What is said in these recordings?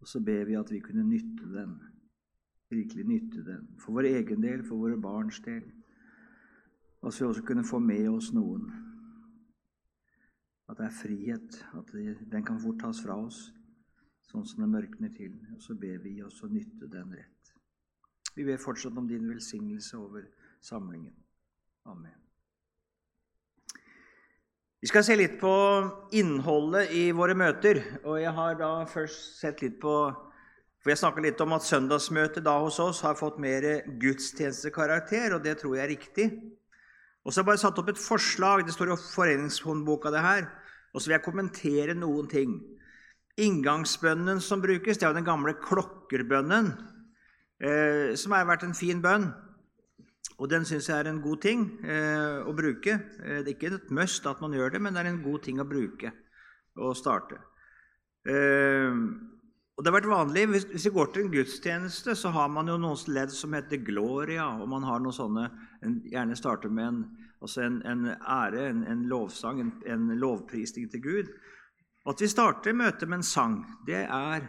Og så ber vi at vi kunne nytte den, virkelig nytte den, for vår egen del, for våre barns del. Og så vi også kunne få med oss noen. At det er frihet, at den kan fort tas fra oss, sånn som det mørkner til. Og så ber vi oss å nytte den rett. Vi ber fortsatt om din velsignelse over samlingen. Amen. Vi skal se litt på innholdet i våre møter. Og jeg har da først sett litt på For jeg snakka litt om at søndagsmøtet da hos oss har fått mer gudstjenestekarakter, og det tror jeg er riktig. Og så har jeg bare satt opp et forslag. Det står i Foreningshåndboka, det her. Og så vil jeg kommentere noen ting. Inngangsbønnen som brukes, det er jo den gamle klokkerbønnen, eh, som har vært en fin bønn. Og den syns jeg er en god ting eh, å bruke. Eh, det er ikke et must at man gjør det, men det er en god ting å bruke og starte. Eh, og det har vært vanlig, hvis, vi går til en gudstjeneste, så har man jo noen ledd som heter gloria, og man har noen sånne en, Gjerne starter med en, altså en, en ære, en, lovsang, en, lovprisning til Gud. Og at vi starter møtet med en sang, det er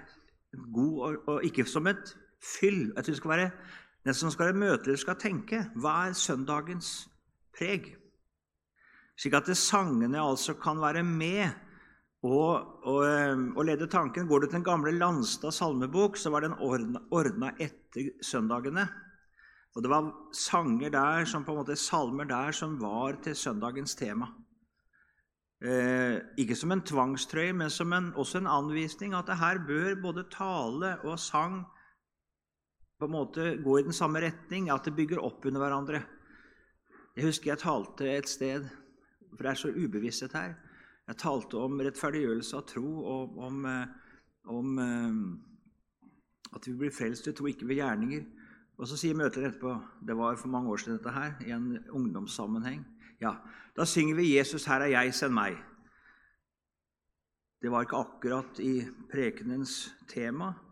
god og, og ikke som et fyll. Tror det skal være den som skal møte eller skal tenke hva er søndagens preg? Slik at sangene altså kan være med og, og, og, lede tanken. Går du til den gamle Landstad salmebok, så var den ordna etter søndagene. Og det var sanger der, som på en måte salmer der, som var til søndagens tema. Eh, ikke som en tvangstrøye, men som en, også en anvisning at det her bør både tale og sang på en måte gå i den samme retning, at det bygger opp under hverandre. Jeg husker jeg talte et sted, for det er så ubevissthet her. Jeg talte om rettferdiggjørelse av tro, og om, eh, om eh, at vi blir frelst ved tro, ikke ved gjerninger. Og så sier møtet etterpå Det var for mange år siden dette her, i en ungdomssammenheng. Ja, da synger vi 'Jesus, her er jeg, send meg'. Det var ikke akkurat i prekenens tema, Eh,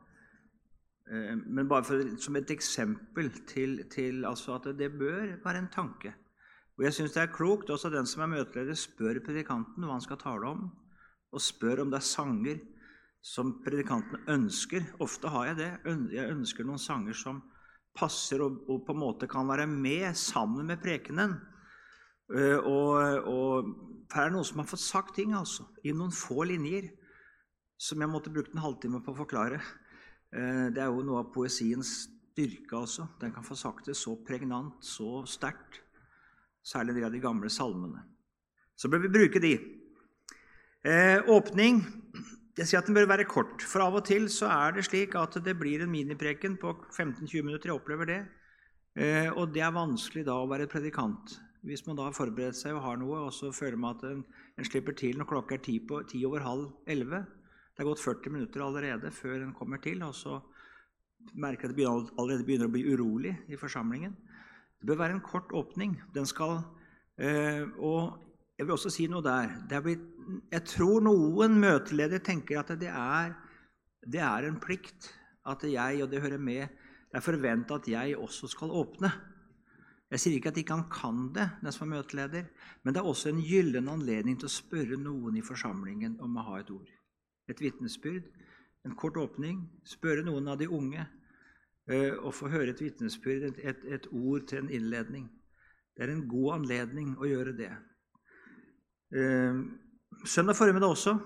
men bare for, som et eksempel til, til altså at det bør være en tanke. Og jeg syns det er klokt også den som er møteleder, spør predikanten hva han skal tale om, og spør om det er sanger som predikanten ønsker. Ofte har jeg det. Jeg ønsker noen sanger som passer og, og på en måte kan være med sammen med prekenen. Eh, og, og her er det noen som har fått sagt ting altså, i noen få linjer som jeg måtte brukt en halvtime på å forklare. Eh, det er jo noe av poesiens styrke også. Den kan få sagt det så pregnant, så sterkt. Særlig de av de gamle salmene. Så bør vi bruke de. Eh, åpning Jeg sier at den bør være kort. For av og til så er det slik at det blir en minipreken på 15-20 minutter. Jeg opplever det. Eh, og det er vanskelig da å være predikant. Hvis man da har forberedt seg og har noe, og så føler man at en, en slipper til når klokka er ti, på, ti over halv elleve, det er gått 40 minutter allerede før en kommer til, og så merker jeg at det allerede begynner å bli urolig i forsamlingen. Det bør være en kort åpning. Den skal, øh, og jeg vil også si noe der. Blitt, jeg tror noen møteledere tenker at det er, det er en plikt at jeg, og det hører med, det er forventa at jeg også skal åpne. Jeg sier ikke at ikke han kan det, den som er møteleder, men det er også en gyllen anledning til å spørre noen i forsamlingen om å ha et ord et vitnesbyrd, en kort åpning, spørre noen av de unge eh, og få høre et vitnesbyrd, et, et, ord til en innledning. Det er en god anledning å gjøre det. Eh, søndag formiddag også,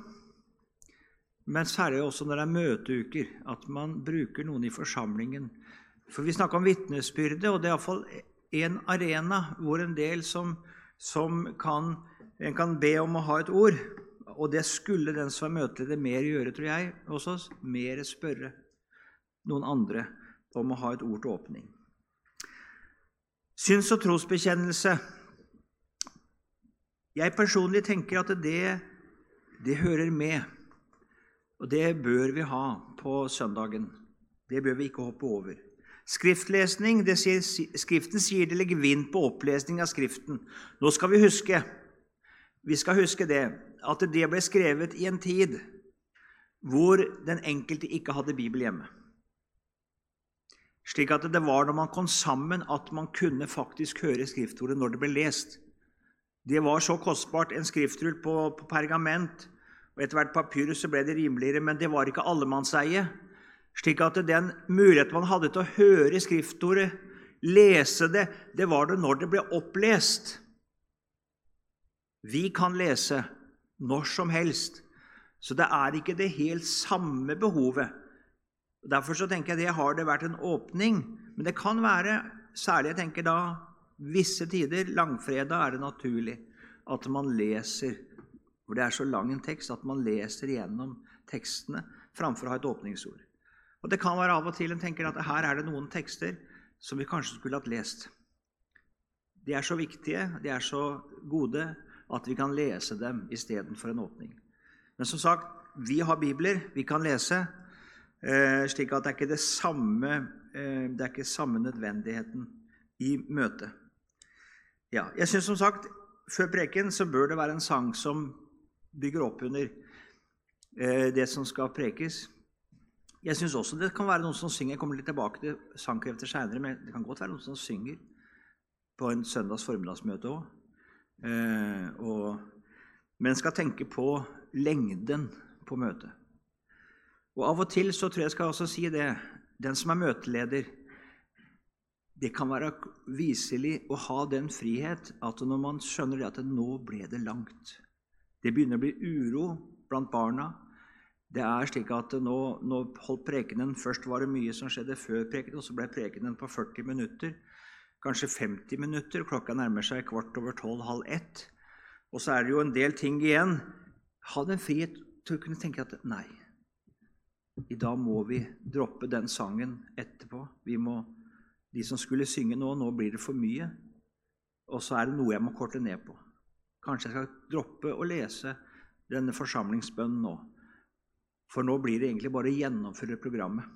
men særlig også når det er møteuker, at man bruker noen i forsamlingen. For vi snakker om vitnesbyrde, og det er iallfall en arena hvor en del som, som kan, en kan be om å ha et ord. Og det skulle den som er møteleder, mer gjøre, tror jeg, hos oss. Mer spørre noen andre om å ha et ord til åpning. Syns- og trosbekjennelse. Jeg personlig tenker at det, det hører med. Og det bør vi ha på søndagen. Det bør vi ikke hoppe over. Skriftlesning, sier, Skriften sier det legger vind på opplesning av Skriften. Nå skal vi huske vi skal huske det, at det ble skrevet i en tid hvor den enkelte ikke hadde Bibel hjemme. Slik at det var når man kom sammen, at man kunne faktisk høre skriftordet når det ble lest. Det var så kostbart. En skriftrull på, på pergament og etter hvert papyrus så ble det rimeligere, men det var ikke allemannseie. Slik at den muligheten man hadde til å høre Skriftordet, lese det, det var det når det ble opplest. Vi kan lese når som helst, så det er ikke det helt samme behovet. Derfor så tenker jeg det har det vært en åpning. Men det kan være, særlig jeg tenker da visse tider, langfredag, er det naturlig at man leser For det er så lang en tekst at man leser gjennom tekstene framfor å ha et åpningsord. Og Det kan være av og til en tenker at her er det noen tekster som vi kanskje skulle hatt lest. De er så viktige, de er så gode, at vi kan lese dem istedenfor en åpning. Men som sagt, vi har bibler, vi kan lese, eh, slik at det er ikke det samme, eh, det er ikke samme nødvendigheten i møtet. Ja, jeg synes som sagt, Før preken så bør det være en sang som bygger opp under eh, det som skal prekes. Jeg syns også det kan være noen som synger. Jeg kommer litt tilbake til sangkrefter seinere, men det kan godt være noen som synger på en søndags formiddagsmøte òg. Eh, men skal tenke på lengden på møtet. Og Av og til så tror jeg jeg skal også si det Den som er møteleder, det kan være viselig å ha den frihet at når man skjønner at nå ble det langt Det begynner å bli uro blant barna. Det er slik at nå, nå holdt prekenen Først var det mye som skjedde før prekenen, og så ble prekenen på 40 minutter. Kanskje 50 minutter. Klokka nærmer seg kvart over tolv, halv ett. Og så er det jo en del ting igjen. Ha den frihet til å kunne tenke at nei, i dag må vi droppe den sangen etterpå. Vi må, de som skulle synge nå, nå blir det for mye. Og så er det noe jeg må korte ned på. Kanskje jeg skal droppe å lese denne forsamlingsbønnen nå. For nå blir det egentlig bare å gjennomføre programmet.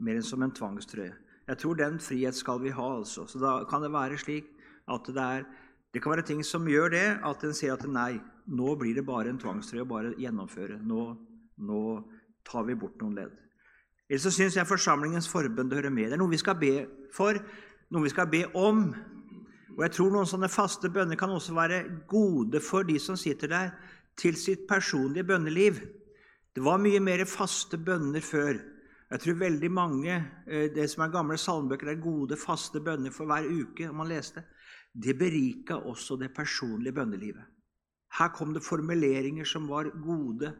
Mer enn som en tvangstrøye. Jeg tror den frihet skal vi ha, altså. Så da kan det være slik at det er Det kan være ting som gjør det, at en sier at nei, nå blir det bare en tvangstrøye å bare gjennomføre. Nå, nå tar vi bort noen ledd. Eller så syns jeg forsamlingens forbønn hører med. Det er noe vi skal be for, noe vi skal be om. Og jeg tror noen sånne faste bønner kan også være gode for de som sitter der, til sitt personlige bønneliv. Det var mye mer faste bønner før. Jeg tror veldig mange, eh, det som er gamle salmebøker, er gode, faste bønner for hver uke. om man leste. Det berika også det personlige bønnelivet. Her kom det formuleringer som var gode.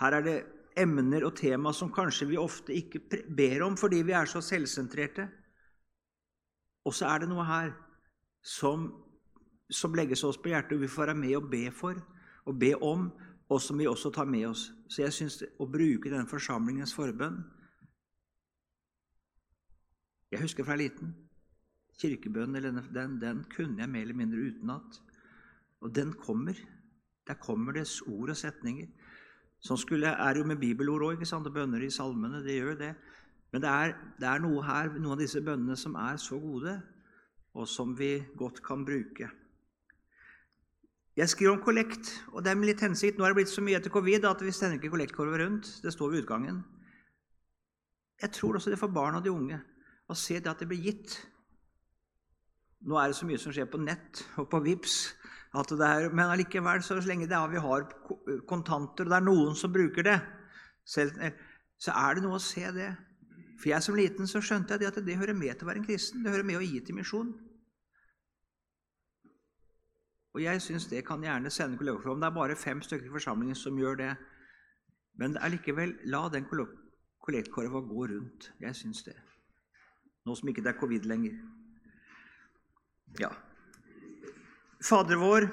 Her er det emner og tema som kanskje vi ofte ikke ber om fordi vi er så selvsentrerte. Og så er det noe her som, som legges oss på hjertet, og vi får være med og be for og be om, og som vi også tar med oss. Så jeg syns å bruke denne forsamlingens forbønn Jeg husker fra liten. Kirkebønnen den, den kunne jeg mer eller mindre utenat. Og den kommer. Der kommer det ord og setninger. Sånn skulle, er jo med bibelord òg. Bønner i salmene. Det gjør det. Men det er, det er noe her, noen av disse bønnene som er så gode, og som vi godt kan bruke. Jeg skriver om kollekt, og det er med litt hensikt. Nå er det blitt så mye etter covid at vi sender ikke kollektkorver rundt. Det står ved utgangen. Jeg tror også det er for barn og de unge å se det at det blir gitt. Nå er det så mye som skjer på nett og på VIPS, er, men allikevel, så lenge det er vi har kontanter, og det er noen som bruker det, selv, så er det noe å se det. For jeg som liten så skjønte jeg at det hører med til å være en kristen. Det hører med å gi til misjon. Og jeg syns det kan gjerne sende kollegaforhold. Det er bare fem stykker i forsamlingen som gjør det. Men allikevel, la den kollektkorva gå rundt. Jeg syns det. Nå som ikke det er covid lenger. Ja. Fader vår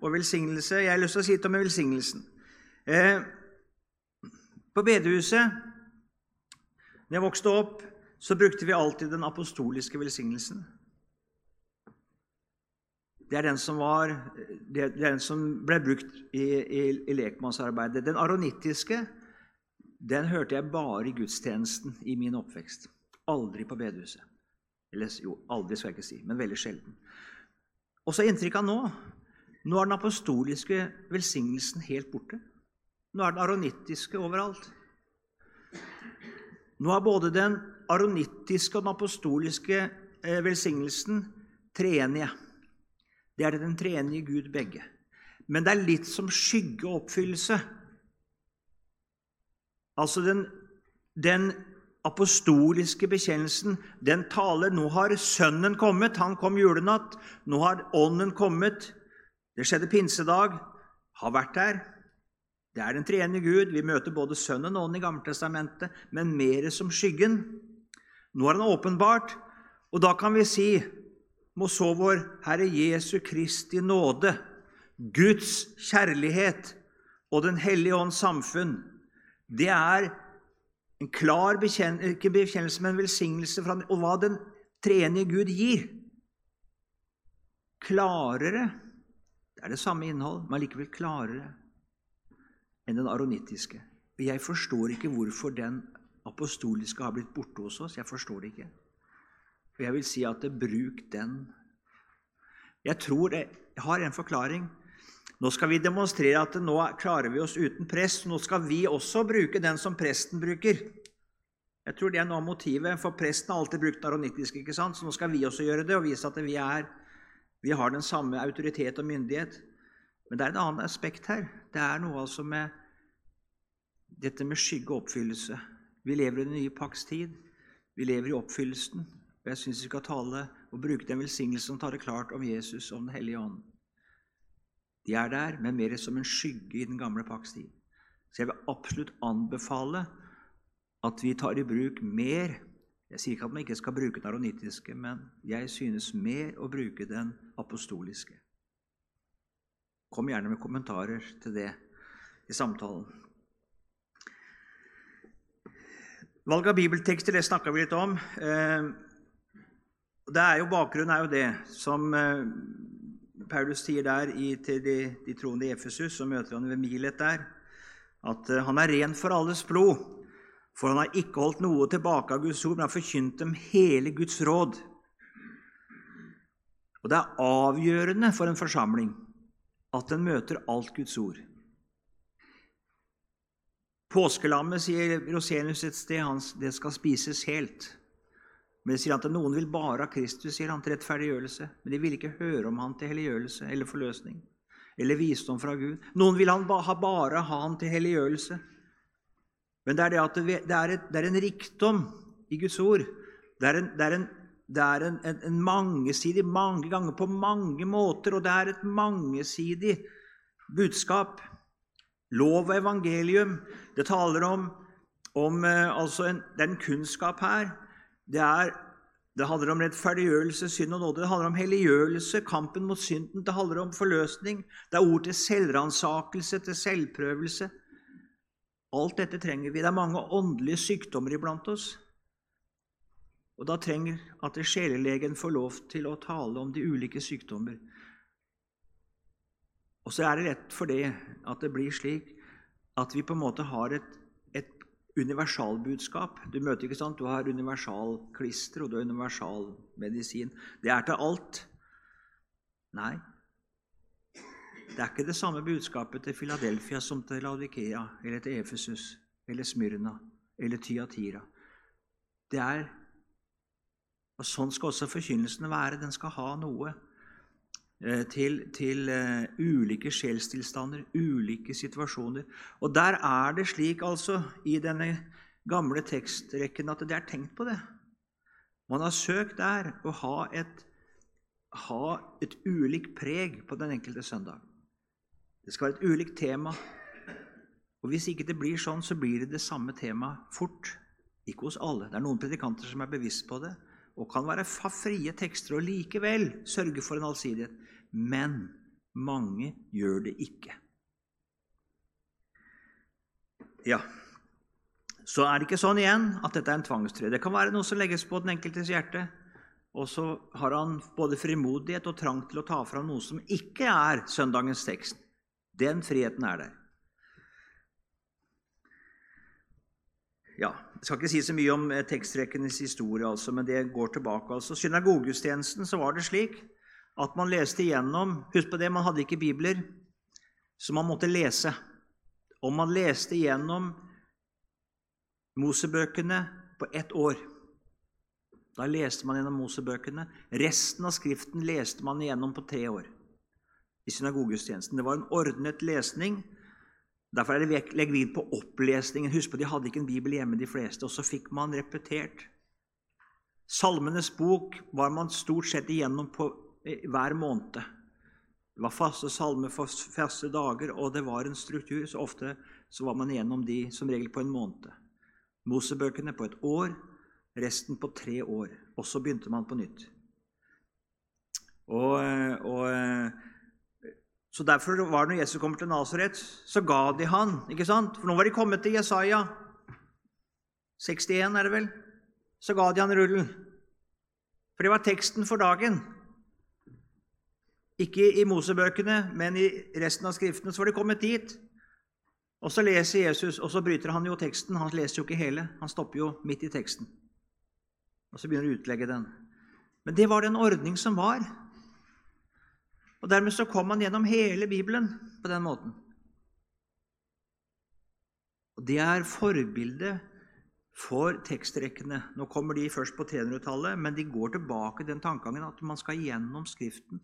og velsignelse. Jeg har lyst til å si litt om velsignelsen. Eh, på bedehuset, da jeg vokste opp, så brukte vi alltid den apostoliske velsignelsen. Det er den som, var, det er den som ble brukt i, i, i lekmannsarbeidet. Den aronittiske den hørte jeg bare i gudstjenesten i min oppvekst. Aldri på bedehuset. Eller jo, aldri skal jeg ikke si, men veldig sjelden. Og så inntrykk av nå. Nå er den apostoliske velsignelsen helt borte. Nå er den aronittiske overalt. Nå er både den aronittiske og den apostoliske eh, velsignelsen treenige. Det er den treenige Gud begge. Men det er litt som skyggeoppfyllelse. Altså den den apostoliske bekjennelsen, den taler Nå har Sønnen kommet. Han kom julenatt. Nå har Ånden kommet. Det skjedde pinsedag. Har vært der. Det er den treende Gud. Vi møter både Sønnen og Ånden i Gammeltestamentet, men mer som skyggen. Nå er han åpenbart, og da kan vi si må så vår Herre Jesu Kristi nåde, Guds kjærlighet og Den hellige ånds samfunn, det er en klar bekjennelse, ikke bekjennelse, men velsignelse fra og hva den treenige Gud gir. Klarere Det er det samme innhold, men likevel klarere enn den aronittiske. Og jeg forstår ikke hvorfor den apostoliske har blitt borte hos oss. Jeg forstår det ikke. Og jeg vil si at bruk den. Jeg tror det har en forklaring. Nå skal vi demonstrere at nå klarer vi oss uten prest. Nå skal vi også bruke den som presten bruker. Jeg tror det er noe av motivet, for presten har alltid brukt aronittisk. ikke sant? Så nå skal vi også gjøre det og vise at vi, er, vi har den samme autoritet og myndighet. Men det er et annet aspekt her. Det er noe altså med dette med oppfyllelse. Vi lever i den nye pakts tid. Vi lever i oppfyllelsen. Og jeg syns vi skal tale og bruke den velsignelsen som det klart om Jesus og Den hellige ånd. De er der, men mer som en skygge i den gamle pakts tid. Så jeg vil absolutt anbefale at vi tar i bruk mer Jeg sier ikke at man ikke skal bruke den aronittiske, men jeg synes mer å bruke den apostoliske. Kom gjerne med kommentarer til det i samtalen. Valg av bibeltekster det snakka vi litt om. Eh, det er jo, bakgrunnen er jo det som eh, Paulus sier der i, til de, de troende i Efesus, så møter han ved Milet der, at eh, han er ren for alles blod. For han har ikke holdt noe tilbake av Guds ord, men har forkynt dem hele Guds råd. Og det er avgjørende for en forsamling at den møter alt Guds ord. Påskelammet, sier Rosenius et sted, det skal spises helt. Men det sier han at noen vil bare ha Kristus, sier han til rettferdiggjørelse. Men de vil ikke høre om han til helliggjørelse eller forløsning eller visdom fra Gud. Noen vil han bare ha han til helliggjørelse. Men det er, det at det er, et, det er en rikdom i Guds ord. Det er, en, det er, en, er en, en, mangesidig mange ganger på mange måter, og det er et mangesidig budskap. Lov og evangelium. Det taler om, om altså en, Det er en kunnskap her. Det, er, det handler om rettferdiggjørelse, synd og nåde. Det handler om helliggjørelse, kampen mot synden. Det handler om forløsning. Det er ord til selvransakelse, til selvprøvelse. Alt dette trenger vi. Det er mange åndelige sykdommer iblant oss. Og da trenger at sjelelegen får lov til å tale om de ulike sykdommer. Og så er det rett for det at det blir slik at vi på en måte har et, universalbudskap. Du møter ikke sant? Du har universalklister og du har universalmedisin. Det er til alt. Nei, det er ikke det samme budskapet til Philadelphia som til Laudikea eller til Efesus eller Smyrna eller Tyatira. Det er og Sånn skal også forkynnelsen være. Den skal ha noe til, til uh, ulike sjelstilstander, ulike situasjoner. Og der er det slik altså i denne gamle tekstrekken at det er tenkt på det. Man har søkt der å ha et, ha et ulikt preg på den enkelte søndag. Det skal være et ulikt tema. Og Hvis ikke det blir sånn, så blir det det samme temaet fort. Ikke hos alle. Det er noen predikanter som er bevisst på det og kan være frie tekster og likevel sørge for en allsidighet. Men mange gjør det ikke. Ja, så er det ikke sånn igjen at dette er en tvangstrøye. Det kan være noe som legges på den enkeltes hjerte, og så har han både frimodighet og trang til å ta fram noe som ikke er søndagens tekst. Den friheten er der. Ja, Jeg skal ikke si så mye om teksttrekkenes tekstrekkenes historie, altså, men det går tilbake. altså. synagogustjenesten så var det slik at man leste igjennom Husk på det, man hadde ikke bibler, så man måtte lese. Og man leste igjennom Mosebøkene på ett år. Da leste man gjennom Mosebøkene. Resten av Skriften leste man igjennom på tre år i synagogustjenesten. Det var en ordnet lesning Derfor er det legg vi på opplesningen. Husk på, De hadde ikke en bibel hjemme, de fleste. Og så fikk man repetert. Salmenes bok var man stort sett igjennom på hver måned. Det var faste salmer for faste dager, og det var en struktur. Så ofte så var man igjennom de som regel på en måned. Mosebøkene på et år, resten på tre år. Og så begynte man på nytt. Og, og, så Derfor var det når Jesus kommer til Nasaret, så ga de han. ikke sant? For nå var de kommet til Jesaja 61, er det vel? Så ga de han rullen. For det var teksten for dagen. Ikke i Mosebøkene, men i resten av Skriftene så var de kommet dit. Og så leser Jesus, og så bryter han jo teksten. Han leser jo ikke hele. Han stopper jo midt i teksten. Og så begynner han å utlegge den. Men det var den ordning som var. Og Dermed så kom han gjennom hele Bibelen på den måten. Og Det er forbildet for tekstrekkene. Nå kommer de først på 300-tallet, men de går tilbake til den tankegangen at man skal gjennom Skriften.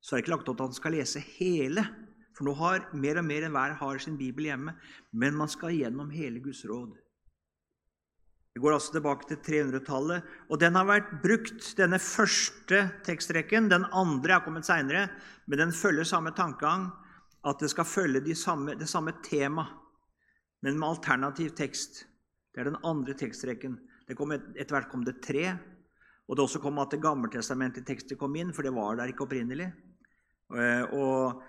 Så er det ikke lagt opp til at man skal lese hele, for nå har mer og mer enn hver har sin bibel hjemme. Men man skal gjennom hele Guds råd. Vi går altså tilbake til 300-tallet, og den har vært brukt, denne første tekstrekken. Den andre er kommet seinere, men den følger samme tankegang, at det skal følge de samme, det samme tema, men med alternativ tekst. Det er den andre tekstrekken. Et, etter hvert kom det tre. Og det også kom at Det gammeltestamentlige tekster kom inn, for det var der ikke opprinnelig. Eh, og,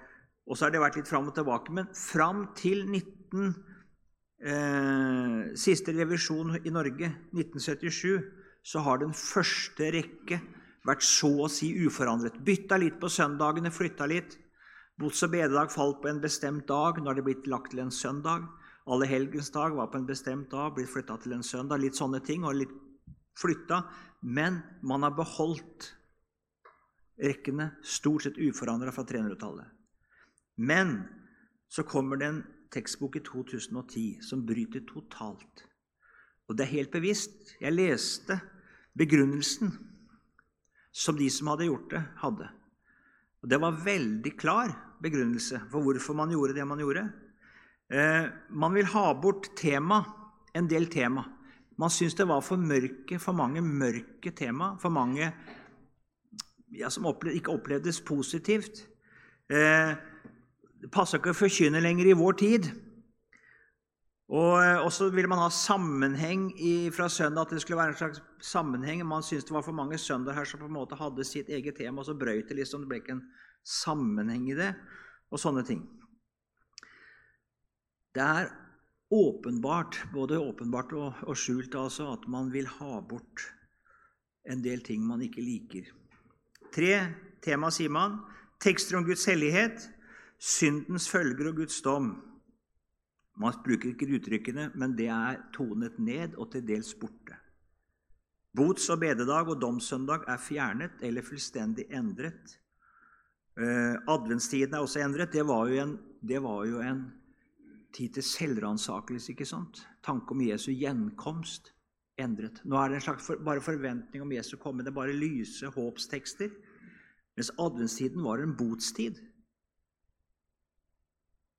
og så har det vært litt fram og tilbake. Men fram til 19, eh, siste revisjon i Norge, 1977, så har den første rekke vært så å si uforandret. Bytta litt på søndagene, flytta litt. Bots- og bededag falt på en bestemt dag. Nå har det blitt lagt til en søndag. Alle helgens dag var på en bestemt dag, blitt flytta til en søndag. Litt sånne ting. og litt flytta. Men man har beholdt rekkene stort sett uforandra fra 300-tallet. Men så kommer det en tekstbok i 2010 som bryter totalt. Og det er helt bevisst. Jeg leste begrunnelsen som de som hadde gjort det, hadde. Og Det var veldig klar begrunnelse for hvorfor man gjorde det man gjorde. Eh, man vil ha bort tema, en del tema. Man syns det var for mørke, for mange mørke tema, for mange ja, som opplevde, ikke opplevdes positivt. Eh, det passa ikke å forkynne lenger i vår tid. Og, eh, så ville man ha sammenheng i, fra søndag, at det skulle være en slags sammenheng. Man syntes det var for mange søndager her som på en måte hadde sitt eget tema, og så brøyt det liksom. Det ble ikke en sammenheng i det, og sånne ting. Det er åpenbart, både åpenbart og, og skjult, altså, at man vil ha bort en del ting man ikke liker. Tre tema sier man. Tekster om Guds hellighet, syndens følger og Guds dom. Man bruker ikke uttrykkene, men det er tonet ned og til dels borte. Bots- og bededag og domssøndag er fjernet eller fullstendig endret. Eh, adventstiden er også endret. Det var jo en, var jo en tid til selvransakelse, ikke sant? Tanke om Jesu gjenkomst endret. Nå er det en slags for, bare forventning om Jesu komme. Det er bare lyse håpstekster. Mens adventstiden var en botstid.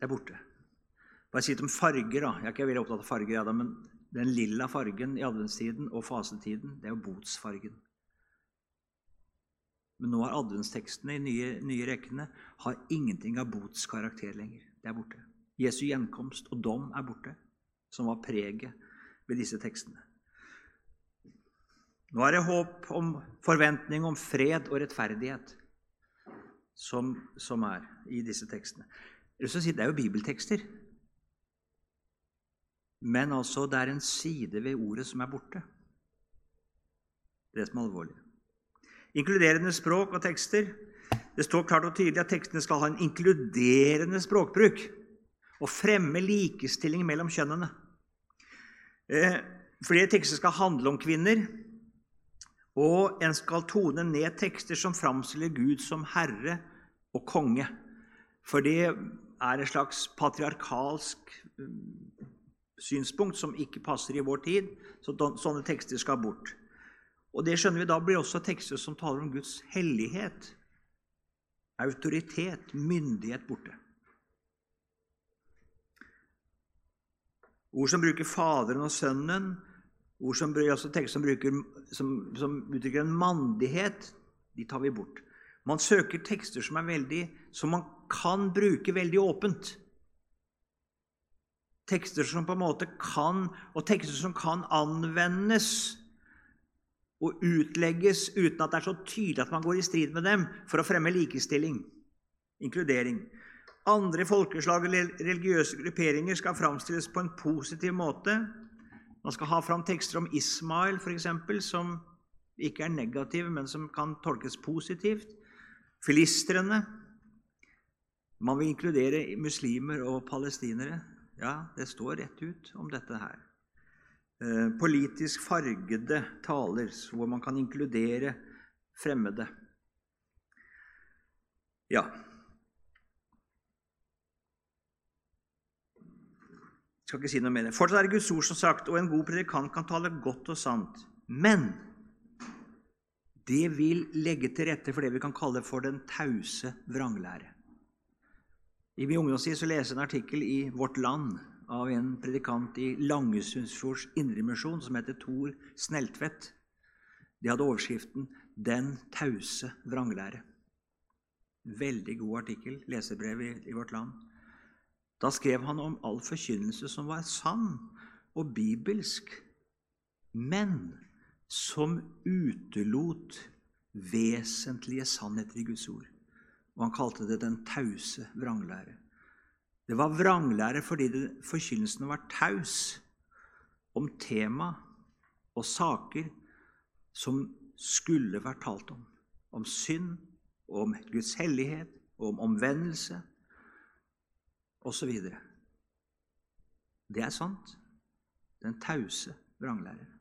Det er borte. Bare si litt om farger. da. Jeg er ikke veldig opptatt av farger, ja, men den lilla fargen i adventstiden og fasetiden, det er jo botsfargen. Men nå har adventstekstene i nye, nye rekkene har ingenting av botskarakter lenger. Det er borte. Jesu gjenkomst og dom er borte, som var preget ved disse tekstene. Nå er det håp om forventning om fred og rettferdighet som, som er i disse tekstene. Det er jo bibeltekster. Men altså, det er en side ved ordet som er borte. Det er som er alvorlig. Inkluderende språk og tekster. Det står klart og tydelig at tekstene skal ha en inkluderende språkbruk og fremme likestilling mellom kjønnene. Eh, flere tekster skal handle om kvinner, og en skal tone ned tekster som framstiller Gud som herre og konge. For er et slags patriarkalsk mm, synspunkt som ikke passer i vår tid. Så sånne tekster skal bort. Og det skjønner vi da blir også tekster som taler om Guds hellighet, autoritet, myndighet borte. Ord som bruker Faderen og Sønnen, ord som, altså tekster som, bruker, som, som uttrykker en mandighet, de tar vi bort. Man søker tekster som, veldig, som man kan bruke veldig åpent. Tekster som på en måte kan, og tekster som kan anvendes og utlegges uten at det er så tydelig at man går i strid med dem, for å fremme likestilling, inkludering. Andre folkeslag eller religiøse grupperinger skal framstilles på en positiv måte. Man skal ha fram tekster om Ismail, f.eks., som ikke er negative, men som kan tolkes positivt. Filistrene. Man vil inkludere muslimer og palestinere. Ja, det står rett ut om dette her. Eh, politisk fargede taler hvor man kan inkludere fremmede. Ja. Jeg skal ikke si noe mer. Fortsatt er det Guds ord, som sagt, og en god predikant kan tale godt og sant. Men det vil legge til rette for det vi kan kalle for den tause vranglære. I min ungdomstid så leste jeg en artikkel i Vårt Land av en predikant i Langesundsfjords Indremisjon som heter Tor Sneltvedt. De hadde overskriften 'Den tause vranglære'. Veldig god artikkel, lesebrev i, i Vårt Land. Da skrev han om all forkynnelse som var sann og bibelsk, men som utelot vesentlige sannheter i Guds ord. Og han kalte det den tause vranglære. Det var vranglære fordi forkynnelsen var taus om tema og saker som skulle vært talt om. Om synd, om Guds hellighet, om omvendelse osv. Det er sant. Den tause vranglære.